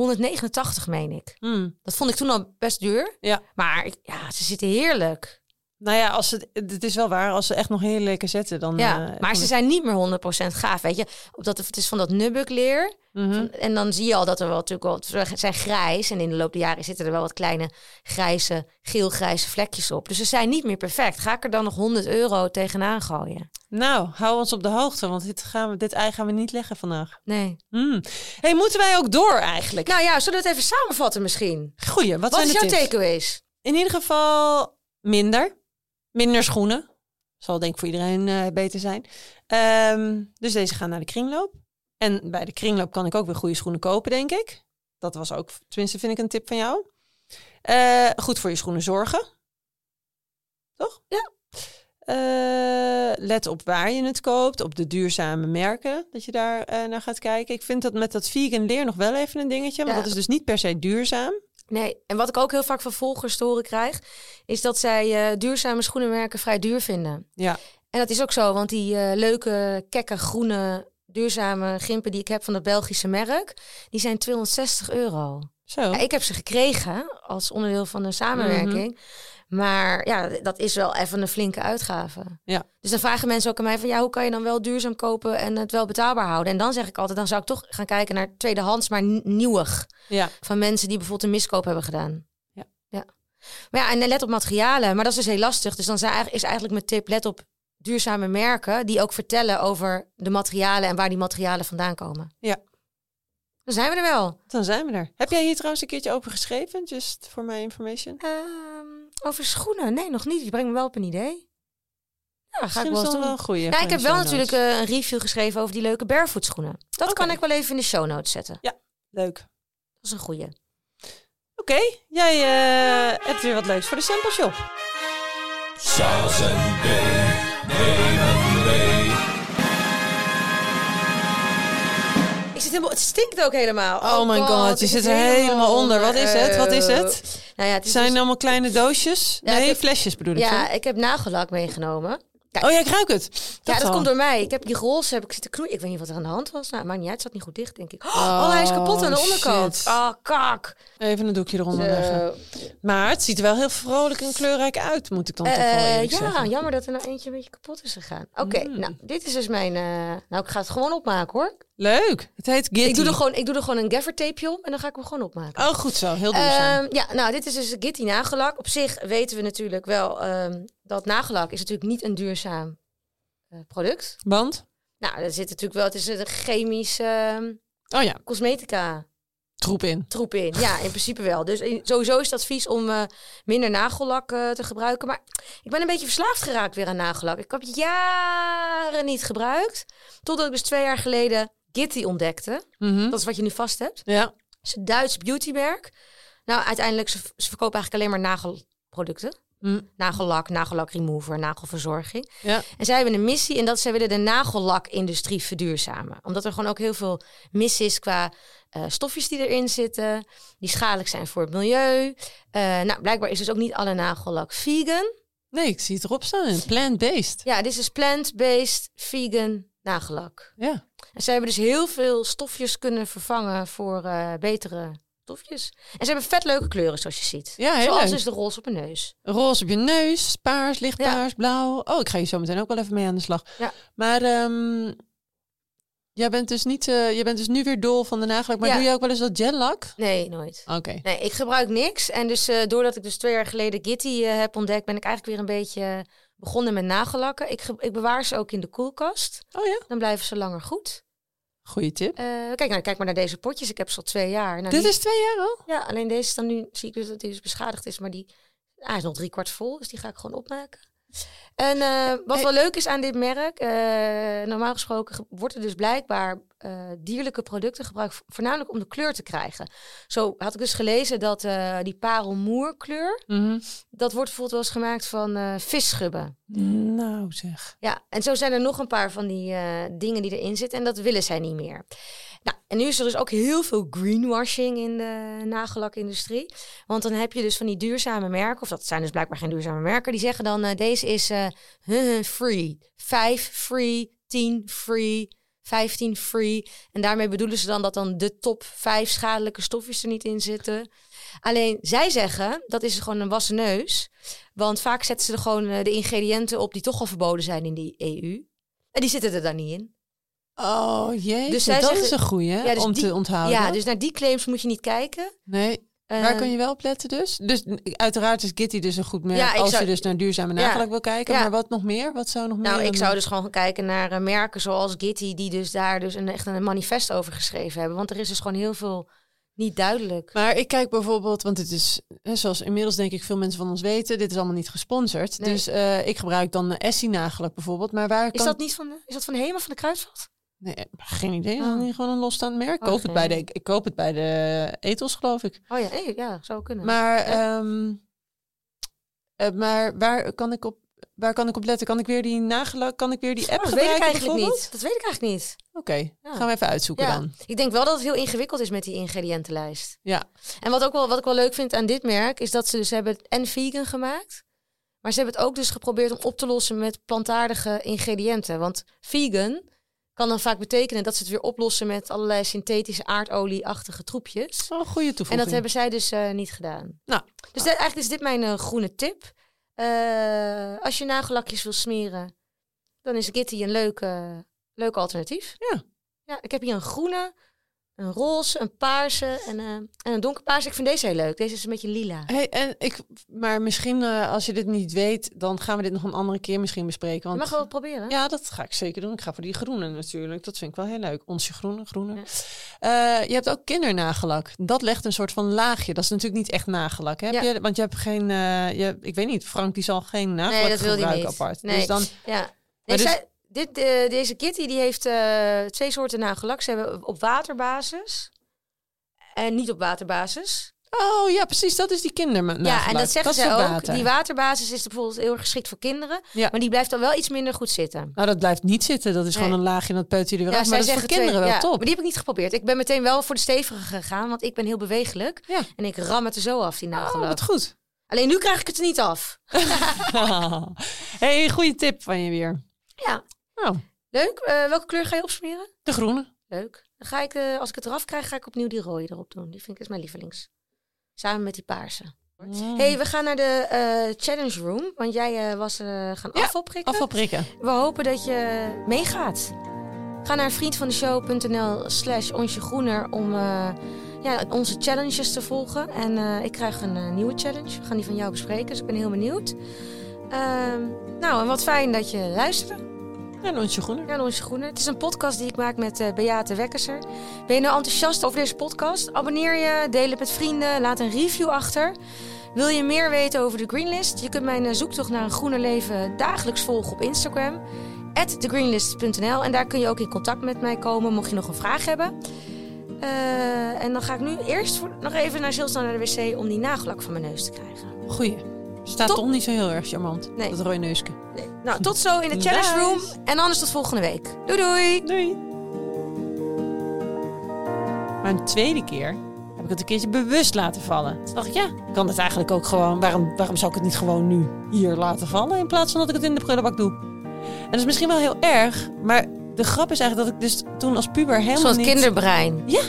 189, meen ik. Hmm. Dat vond ik toen al best duur. Ja. Maar ja, ze zitten heerlijk. Nou ja, als het, het is wel waar. Als ze echt nog heel lekker zetten, dan... Ja, eh, maar ze zijn niet meer 100% gaaf, weet je. Op dat, het is van dat nubbukleer. Mhm. Van- En dan zie je al dat er wel natuurlijk wel... Ze zijn grijs en in de loop der jaren zitten er wel wat kleine grijze, geel-grijze vlekjes op. Dus ze zijn niet meer perfect. Ga ik er dan nog 100 euro tegenaan gooien? Nou, hou ons op de hoogte, want dit, gaan we, dit ei gaan we niet leggen vandaag. Nee. Hmm. hey, moeten wij ook door eigenlijk? Nou ja, zullen we het even samenvatten misschien? Goeie, wat, Wat zijn is jouw takeaways? In ieder geval minder. Minder schoenen. Zal denk ik voor iedereen eh, beter zijn. Ehm, dus deze gaan naar de kringloop. En bij de kringloop kan ik ook weer goede schoenen kopen, denk ik. Dat was ook, tenminste vind ik een tip van jou. Eh, goed voor je schoenen zorgen. Toch? Ja. Eh, let op waar je het koopt, op de duurzame merken, dat je daar naar gaat kijken. Ik vind dat met dat vegan leer nog wel even een dingetje, Ja. dat is dus niet per se duurzaam. Nee, en wat ik ook heel vaak van volgers te horen krijg, is dat zij eh, duurzame schoenenmerken vrij duur vinden. Ja. En dat is ook zo, want die eh, leuke, kekke, groene, duurzame gimpen die ik heb van het Belgische merk, die zijn 260 euro. Zo. Ja, ik heb ze gekregen als onderdeel van de samenwerking. Maar ja, dat is wel even een flinke uitgave. Ja. Dus dan vragen mensen ook aan mij van ja, hoe kan je dan wel duurzaam kopen en het wel betaalbaar houden? En dan zeg ik altijd, dan zou ik toch gaan kijken naar tweedehands, maar nieuwig. Ja. Van mensen die bijvoorbeeld een miskoop hebben gedaan. Ja. ja. Maar ja, en let op materialen. Maar dat is dus heel lastig. Dus dan is eigenlijk mijn tip, let op duurzame merken die ook vertellen over de materialen en waar die materialen vandaan komen. Ja. Dan zijn we er wel. Dan zijn we er. Heb jij hier trouwens een keertje over geschreven? Just for my information. Ehm, over schoenen? Nee, nog niet. Je brengt me wel op een idee. Ja, ga ik wel eens doen. wel een goeie. Ja, ik heb wel natuurlijk eh, een review geschreven over die leuke barefoot schoenen. Dat kan ik wel even in de show notes zetten. Leuk. Dat is een goeie. Oké, jij eh, hebt weer wat leuks voor de sample shop. Charles en Bing nemen mee. Ik zit helemaal, het stinkt ook helemaal. Oh my god, je ik zit er helemaal onder. Wat is het? Wat is het? Nou ja, het is Zijn dus- allemaal kleine doosjes? Ja, nee, heb- flesjes bedoel ik. ja, ik heb nagellak meegenomen. Kijk, Oh ja, ik ruik het. ja, dat al. komt door mij. Ik heb die roze heb ik zitten knoeien. Ik weet niet wat er aan de hand was. Nou, maakt niet uit. Het zat niet goed dicht, denk ik. Oh, hij is kapot aan de Oh, onderkant. shit. Oh, kak. Even een doekje eronder leggen. Maar het ziet er wel heel vrolijk en kleurrijk uit, moet ik dan toch wel Eh, ja, zeggen. jammer dat er nou eentje een beetje kapot is gegaan. Oké, Mm. nou, dit is dus mijn... eh, nou, ik ga het gewoon opmaken, hoor. Leuk. Het heet Gitty. Ik doe, er gewoon, ik doe er gewoon een gaffertapeje op en dan ga ik hem gewoon opmaken. Oh, goed zo. Heel duurzaam. Ehm, ja, nou, dit is dus Gitty nagellak. Op zich weten we natuurlijk wel ehm, dat nagellak is natuurlijk niet een duurzaam eh, product. Want? Nou, er zit natuurlijk wel, het is een chemisch ehm, Oh ja, cosmetica troep in. troep in. Ja, in principe wel. Dus in- sowieso is het advies om eh, minder nagellak eh, te gebruiken. Maar ik ben een beetje verslaafd geraakt weer aan nagellak. Ik heb jaren niet gebruikt. Totdat ik dus twee jaar geleden Gitty ontdekte. Mhm. Dat is wat je nu vast hebt. Ja. Het is een Duits beautymerk. Nou, uiteindelijk, ze, ze verkopen eigenlijk alleen maar nagelproducten. Hm. Nagellak, nagellak remover, nagelverzorging. Ja. En zij hebben een missie en dat zij willen de nagellakindustrie verduurzamen. Omdat er gewoon ook heel veel mis is qua eh, stofjes die erin zitten. Die schadelijk zijn voor het milieu. Eh, nou, blijkbaar is dus ook niet alle nagellak vegan. Nee, ik zie het erop staan. Plant-based. Ja, dit is dus plant-based vegan nagellak. Ja. En ze hebben dus heel veel stofjes kunnen vervangen voor eh, betere stofjes. En ze hebben vet leuke kleuren, zoals je ziet. Ja, heel Zoals leuk. dus de roze op mijn neus. Roze op je neus, paars, lichtpaars, blauw. Oh, ik ga hier zo meteen ook wel even mee aan de slag. Ja. Maar ehm, jij bent dus niet, eh, je bent dus nu weer dol van de nagellak. Maar Ja. doe je ook wel eens dat gel-lak? Nee, nooit. Oké. Nee, ik gebruik niks. En dus eh, doordat ik dus twee jaar geleden Gitty eh, heb ontdekt, ben ik eigenlijk weer een beetje begonnen met nagellakken. Ik, ik bewaar ze ook in de koelkast. Oh ja, Dan blijven ze langer goed. Goeie tip. Eh, kijk, nou, kijk maar naar deze potjes. Ik heb ze al twee jaar. Nou, Dit die- is twee jaar al? Ja, alleen deze is dan nu zie ik dus dat die dus beschadigd is. Maar die ah, hij is nog drie kwart vol, dus die ga ik gewoon opmaken. En eh, wat Hey. wel leuk is aan dit merk, eh, normaal gesproken ge- wordt er dus blijkbaar eh, dierlijke producten gebruikt, vo- voornamelijk om de kleur te krijgen. Zo had ik dus gelezen dat eh, die parelmoerkleur, Mhm. dat wordt bijvoorbeeld wel eens gemaakt van eh visschubben. Nou zeg. Ja, en zo zijn er nog een paar van die eh, dingen die erin zitten en dat willen zij niet meer. Nou, en nu is er dus ook heel veel greenwashing in de nagellakindustrie. Want dan heb je dus van die duurzame merken, of dat zijn dus blijkbaar geen duurzame merken, die zeggen dan eh, deze is eh, free. 5 free, 10 free, 15 free. En daarmee bedoelen ze dan dat dan de top 5 schadelijke stofjes er niet in zitten. Alleen zij zeggen dat is gewoon een wassen neus. Want vaak zetten ze er gewoon eh, de ingrediënten op die toch al verboden zijn in die EU. En die zitten er dan niet in. Oh jee, Dus zij dat zeggen- is een goeie Ja, dus om die- te onthouden. Ja, dus naar die claims moet je niet kijken. Nee, Eh, waar kun je wel op letten dus? Dus uiteraard is Gitty dus een goed merk Ja, als zou- je dus naar duurzame Ja. nagelak wil kijken. Maar wat nog meer? Wat zou nog meer? Nou, ik zou dus gewoon gaan kijken naar eh, merken zoals Gitty, die dus daar dus een, echt een manifest over geschreven hebben. Want er is dus gewoon heel veel niet duidelijk. Maar ik kijk bijvoorbeeld, want het is, zoals inmiddels denk ik veel mensen van ons weten, dit is allemaal niet gesponsord. Nee. Dus eh, ik gebruik dan Essie nagelak bijvoorbeeld. Maar waar Is kan... dat niet van de, is dat van de Hema van de Kruidvat? Nee, geen idee. Oh. niet gewoon een losstaand merk? Ik Oh, koop, het bij de, ik, koop het bij de etels, geloof ik. Oh ja, nee, ja, zou kunnen. Maar, ehm, eh, maar waar kan ik op waar kan ik op letten? Kan ik weer die nagelak, kan ik weer die app Oh, dat weet ik eigenlijk niet. Dat weet ik eigenlijk niet. Oké, Ja. gaan we even uitzoeken Ja. dan. Ik denk wel dat het heel ingewikkeld is met die ingrediëntenlijst. Ja. En wat, ook wel, wat ik wel leuk vind aan dit merk, is dat ze dus hebben het en vegan gemaakt. Maar ze hebben het ook dus geprobeerd om op te lossen met plantaardige ingrediënten. Want vegan kan dan vaak betekenen dat ze het weer oplossen met allerlei synthetische aardolie-achtige troepjes. Oh, goede En toevoeging. dat hebben zij dus eh, niet gedaan. Nou. Dus eigenlijk is dit mijn eh, groene tip. Eh, als je nagellakjes wil smeren, dan is Gitty een leuk, eh, leuk alternatief. Ja. Ja, ik heb hier een groene, een roze, een paarse en, eh, en een donkerpaarse. Ik vind deze heel leuk. Deze is een beetje lila. Hey, en ik, maar misschien eh, als je dit niet weet, dan gaan we dit nog een andere keer misschien bespreken. Je Want, mag wel proberen. Ja, dat ga ik zeker doen. Ik ga voor die groene natuurlijk. Dat vind ik wel heel leuk. Onsje groene, groene. Ja. Eh, je hebt ook kindernagelak. Dat legt een soort van laagje. Dat is natuurlijk niet echt nagelak. Hè? Heb Ja. je, want je hebt geen, je, ik weet niet, Frank die zal geen nagelak dat wil die gebruiken niet. apart. Nee. Dus dan, Ja. Nee, dus- zij- dit, eh, deze Kitty die heeft eh, twee soorten nagellak. Ze hebben op waterbasis en niet op waterbasis. oh ja, precies. Dat is die kindernagelak. Ja, en dat zeggen ze ook. water. Die waterbasis is bijvoorbeeld heel erg geschikt voor kinderen. Ja. Maar die blijft dan wel iets minder goed zitten. Nou, dat blijft niet zitten. Dat is Nee. gewoon een laagje en dat peut je er weer af. Maar dat is voor kinderen twee- wel ja, top. Maar die heb ik niet geprobeerd. Ik ben meteen wel voor de stevige gegaan, want ik ben heel bewegelijk. Ja. En ik ram het er zo af, die Oh, nagellak. wat goed. Alleen nu krijg ik het er niet af. hey, goede tip van je weer. Ja, Nou, leuk. Eh, welke kleur ga je opsmeren? de groene. Leuk. Dan ga ik, eh, als ik het eraf krijg, ga ik opnieuw die rode erop doen. Die vind ik is mijn lievelings. Samen met die paarse. Hey, we gaan naar de eh, challenge room. Want jij was gaan Ja, afval prikken. Afval prikken. We hopen dat je meegaat. Ga naar vriendvandeshow.nl slash onsje groener om ja, onze challenges te volgen. En ik krijg een nieuwe challenge. We gaan die van jou bespreken, dus ik ben heel benieuwd. Ehm, nou, en wat fijn dat je luisterde En onsje groener. Onsje Groener. Het is een podcast die ik maak met eh, Beate Wekkerser. Ben je nou enthousiast over deze podcast? Abonneer je, deel het met vrienden, laat een review achter. Wil je meer weten over de Greenlist? Je kunt mijn eh, zoektocht naar een groener leven dagelijks volgen op Instagram. thegreenlist.nl En daar kun je ook in contact met mij komen, mocht je nog een vraag hebben. Eh, en dan ga ik nu eerst voor, nog even naar Zilstaan naar de wc om die nagellak van mijn neus te krijgen. Goeie. Staat toch niet zo heel erg charmant. Nee. Dat rode neusje. Nee. Nou, tot zo in de challenge room. En anders tot volgende week. Doei doei! Doei. Maar een tweede keer heb ik het een keertje bewust laten vallen. Toen dacht ik, ja, ik kan het eigenlijk ook gewoon. Waarom, waarom zou ik het niet gewoon nu hier laten vallen in plaats van dat ik het in de prullenbak doe? En dat is misschien wel heel erg, maar de grap is eigenlijk dat ik dus toen als puber helemaal Zo'n niet... kinderbrein. Ja,